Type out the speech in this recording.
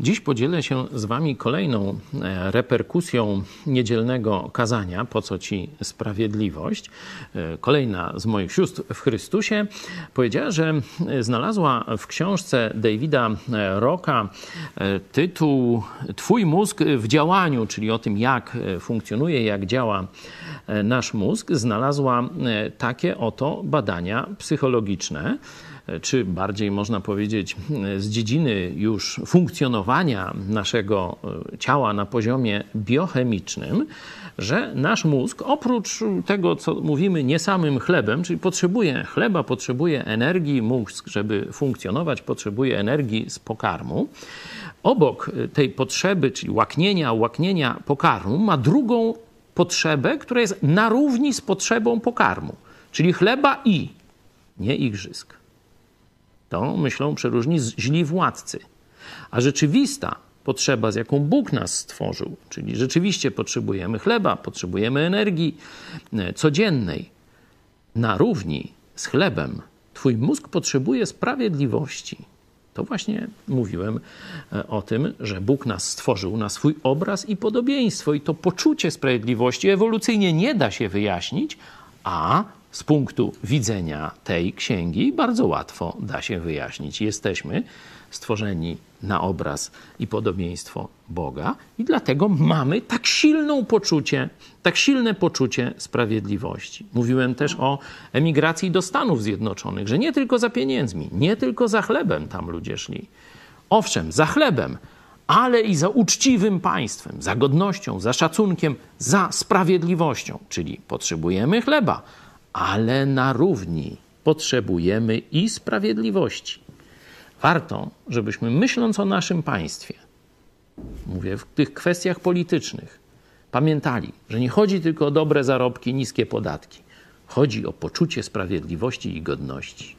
Dziś podzielę się z Wami kolejną e, reperkusją niedzielnego kazania, po co Ci sprawiedliwość. E, kolejna z moich sióstr w Chrystusie powiedziała, że znalazła w książce Davida e, Rocka tytuł Twój mózg w działaniu, czyli o tym, jak funkcjonuje, jak działa nasz mózg. Znalazła takie oto badania psychologiczne czy bardziej można powiedzieć z dziedziny już funkcjonowania naszego e, ciała na poziomie biochemicznym, że nasz mózg oprócz tego, co mówimy nie samym chlebem, czyli potrzebuje chleba, potrzebuje energii, mózg, żeby funkcjonować, potrzebuje energii z pokarmu. Obok tej potrzeby, czyli łaknienia, łaknienia pokarmu, ma drugą potrzebę, która jest na równi z potrzebą pokarmu, czyli chleba i nie igrzysk. To myślą przeróżni źli władcy. A rzeczywista potrzeba, z jaką Bóg nas stworzył, czyli rzeczywiście potrzebujemy chleba, potrzebujemy energii e, codziennej, na równi z chlebem, Twój mózg potrzebuje sprawiedliwości. To właśnie mówiłem e, o tym, że Bóg nas stworzył na swój obraz i podobieństwo, i to poczucie sprawiedliwości ewolucyjnie nie da się wyjaśnić, a z punktu widzenia tej księgi bardzo łatwo da się wyjaśnić. Jesteśmy stworzeni na obraz i podobieństwo Boga i dlatego mamy tak silną poczucie, tak silne poczucie sprawiedliwości. Mówiłem też o emigracji do Stanów Zjednoczonych, że nie tylko za pieniędzmi, nie tylko za chlebem tam ludzie szli. Owszem, za chlebem, ale i za uczciwym państwem, za godnością, za szacunkiem, za sprawiedliwością, czyli potrzebujemy chleba, ale na równi potrzebujemy i sprawiedliwości. Warto, żebyśmy myśląc o naszym państwie, mówię w tych kwestiach politycznych, pamiętali, że nie chodzi tylko o dobre zarobki, niskie podatki. Chodzi o poczucie sprawiedliwości i godności.